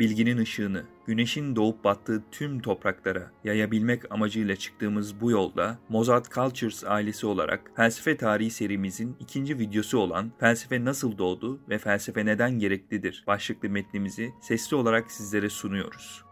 Bilginin ışığını, güneşin doğup battığı tüm topraklara yayabilmek amacıyla çıktığımız bu yolda Mozart Cultures ailesi olarak felsefe tarihi serimizin ikinci videosu olan Felsefe Nasıl Doğdu ve Felsefe Neden Gereklidir başlıklı metnimizi sesli olarak sizlere sunuyoruz.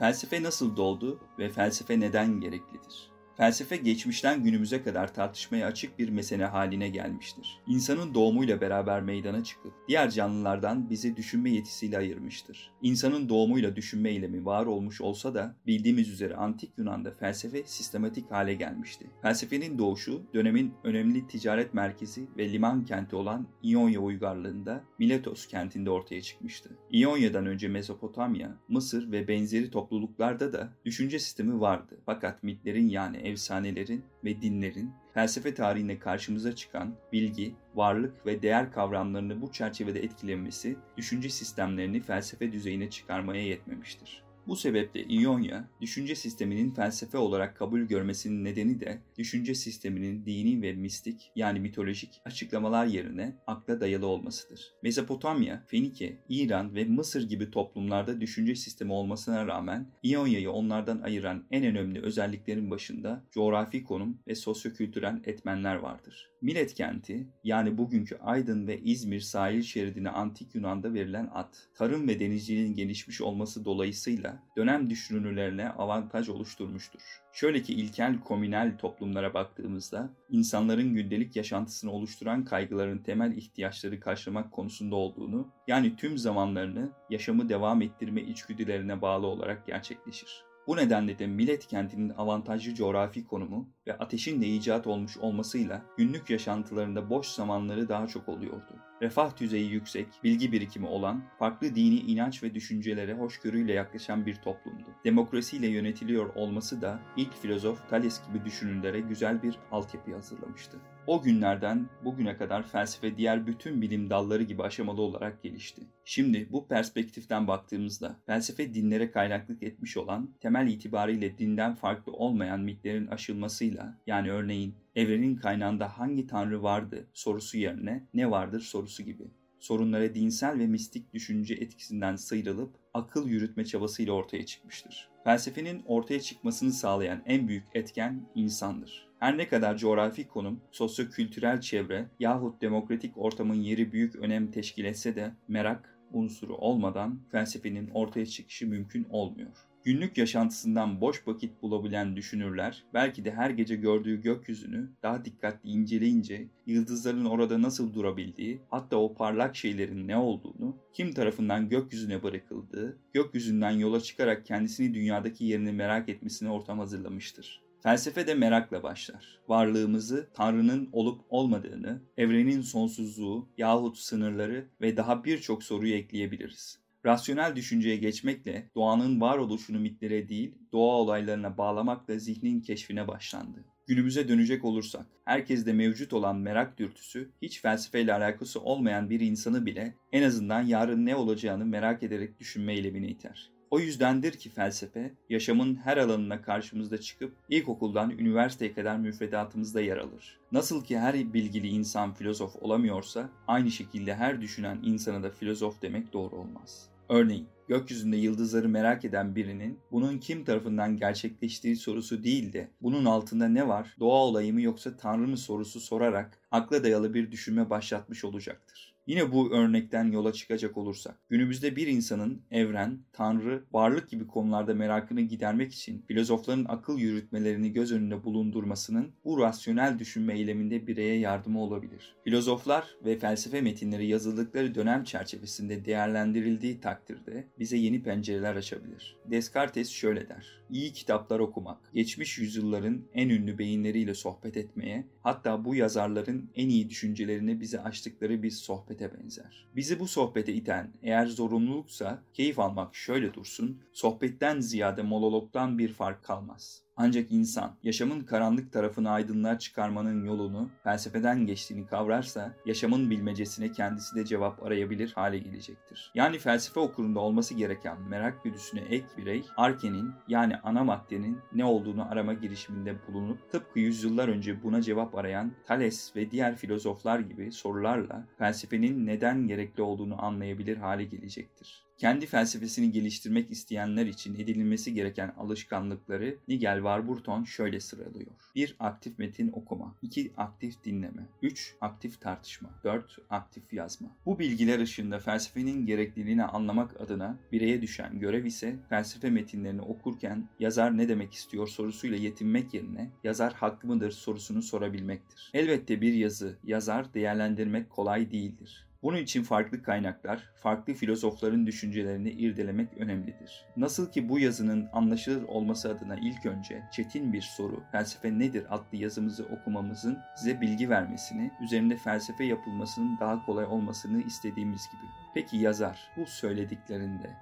Felsefe nasıl doğdu ve felsefe neden gereklidir? Felsefe geçmişten günümüze kadar tartışmaya açık bir mesele haline gelmiştir. İnsanın doğumuyla beraber meydana çıkıp diğer canlılardan bizi düşünme yetisiyle ayırmıştır. İnsanın doğumuyla düşünme eylemi var olmuş olsa da bildiğimiz üzere antik Yunan'da felsefe sistematik hale gelmişti. Felsefenin doğuşu dönemin önemli ticaret merkezi ve liman kenti olan İonya uygarlığında Miletos kentinde ortaya çıkmıştı. İonya'dan önce Mezopotamya, Mısır ve benzeri topluluklarda da düşünce sistemi vardı. Fakat mitlerin yani efsanelerin ve dinlerin felsefe tarihinde karşımıza çıkan bilgi, varlık ve değer kavramlarını bu çerçevede etkilemesi düşünce sistemlerini felsefe düzeyine çıkarmaya yetmemiştir. Bu sebeple İonya, düşünce sisteminin felsefe olarak kabul görmesinin nedeni de düşünce sisteminin dini ve mistik yani mitolojik açıklamalar yerine akla dayalı olmasıdır. Mezopotamya, Fenike, İran ve Mısır gibi toplumlarda düşünce sistemi olmasına rağmen İonya'yı onlardan ayıran en önemli özelliklerin başında coğrafi konum ve sosyokültürel etmenler vardır. Milet kenti yani bugünkü Aydın ve İzmir sahil şeridine antik Yunan'da verilen ad, tarım ve denizciliğin gelişmiş olması dolayısıyla dönem düşünürlerine avantaj oluşturmuştur. Şöyle ki ilkel komünel toplumlara baktığımızda insanların gündelik yaşantısını oluşturan kaygıların temel ihtiyaçları karşılamak konusunda olduğunu, yani tüm zamanlarını yaşamı devam ettirme içgüdülerine bağlı olarak gerçekleşir. Bu nedenle de Millet kentinin avantajlı coğrafi konumu ve ateşin de icat olmuş olmasıyla günlük yaşantılarında boş zamanları daha çok oluyordu. Refah düzeyi yüksek, bilgi birikimi olan, farklı dini inanç ve düşüncelere hoşgörüyle yaklaşan bir toplumdu. Demokrasiyle yönetiliyor olması da ilk filozof Thales gibi düşünürlere güzel bir altyapı hazırlamıştı. O günlerden bugüne kadar felsefe diğer bütün bilim dalları gibi aşamalı olarak gelişti. Şimdi bu perspektiften baktığımızda felsefe dinlere kaynaklık etmiş olan temel itibariyle dinden farklı olmayan mitlerin aşılmasıyla yani örneğin evrenin kaynağında hangi tanrı vardı sorusu yerine ne vardır sorusu gibi sorunlara dinsel ve mistik düşünce etkisinden sıyrılıp akıl yürütme çabasıyla ortaya çıkmıştır. Felsefenin ortaya çıkmasını sağlayan en büyük etken insandır. Her ne kadar coğrafi konum, sosyo-kültürel çevre yahut demokratik ortamın yeri büyük önem teşkil etse de merak unsuru olmadan felsefenin ortaya çıkışı mümkün olmuyor. Günlük yaşantısından boş vakit bulabilen düşünürler belki de her gece gördüğü gökyüzünü daha dikkatli inceleyince yıldızların orada nasıl durabildiği, hatta o parlak şeylerin ne olduğunu, kim tarafından gökyüzüne bırakıldığı, gökyüzünden yola çıkarak kendisini dünyadaki yerini merak etmesine ortam hazırlamıştır. Felsefe de merakla başlar. Varlığımızı, Tanrı'nın olup olmadığını, evrenin sonsuzluğu yahut sınırları ve daha birçok soruyu ekleyebiliriz. Rasyonel düşünceye geçmekle doğanın varoluşunu mitlere değil, doğa olaylarına bağlamakla zihnin keşfine başlandı. Günümüze dönecek olursak, herkeste mevcut olan merak dürtüsü, hiç felsefeyle alakası olmayan bir insanı bile en azından yarın ne olacağını merak ederek düşünme eylemine iter. O yüzdendir ki felsefe, yaşamın her alanına karşımızda çıkıp ilkokuldan üniversiteye kadar müfredatımızda yer alır. Nasıl ki her bilgili insan filozof olamıyorsa, aynı şekilde her düşünen insana da filozof demek doğru olmaz. Örneğin, gökyüzünde yıldızları merak eden birinin bunun kim tarafından gerçekleştiği sorusu değil de bunun altında ne var, doğa olayı mı yoksa tanrı mı sorusu sorarak akla dayalı bir düşünme başlatmış olacaktır. Yine bu örnekten yola çıkacak olursak, günümüzde bir insanın evren, tanrı, varlık gibi konularda merakını gidermek için filozofların akıl yürütmelerini göz önünde bulundurmasının bu rasyonel düşünme eyleminde bireye yardımı olabilir. Filozoflar ve felsefe metinleri yazıldıkları dönem çerçevesinde değerlendirildiği takdirde bize yeni pencereler açabilir. Descartes şöyle der. İyi kitaplar okumak, geçmiş yüzyılların en ünlü beyinleriyle sohbet etmeye, hatta bu yazarların en iyi düşüncelerini bize açtıkları bir sohbete benzer. Bizi bu sohbete iten eğer zorunluluksa keyif almak şöyle dursun, sohbetten ziyade monologdan bir fark kalmaz. Ancak insan yaşamın karanlık tarafını aydınlığa çıkarmanın yolunu felsefeden geçtiğini kavrarsa yaşamın bilmecesine kendisi de cevap arayabilir hale gelecektir. Yani felsefe okurunda olması gereken merak güdüsüne ek birey Arke'nin yani ana maddenin ne olduğunu arama girişiminde bulunup tıpkı yüzyıllar önce buna cevap arayan Thales ve diğer filozoflar gibi sorularla felsefenin neden gerekli olduğunu anlayabilir hale gelecektir. Kendi felsefesini geliştirmek isteyenler için edinilmesi gereken alışkanlıkları Nigel Warburton şöyle sıralıyor. 1. Aktif metin okuma. 2. Aktif dinleme. 3. Aktif tartışma. 4. Aktif yazma. Bu bilgiler ışığında felsefenin gerekliliğini anlamak adına bireye düşen görev ise felsefe metinlerini okurken yazar ne demek istiyor sorusuyla yetinmek yerine yazar haklı mıdır sorusunu sorabilmektir. Elbette bir yazı, yazar değerlendirmek kolay değildir. Bunun için farklı kaynaklar, farklı filozofların düşüncelerini irdelemek önemlidir. Nasıl ki bu yazının anlaşılır olması adına ilk önce çetin bir soru, felsefe nedir adlı yazımızı okumamızın size bilgi vermesini, üzerinde felsefe yapılmasının daha kolay olmasını istediğimiz gibi. Peki yazar bu söylediklerinde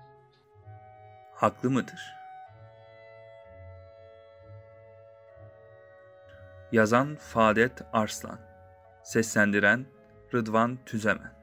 haklı mıdır? Yazan Fadet Arslan Seslendiren Rıdvan Tüzemen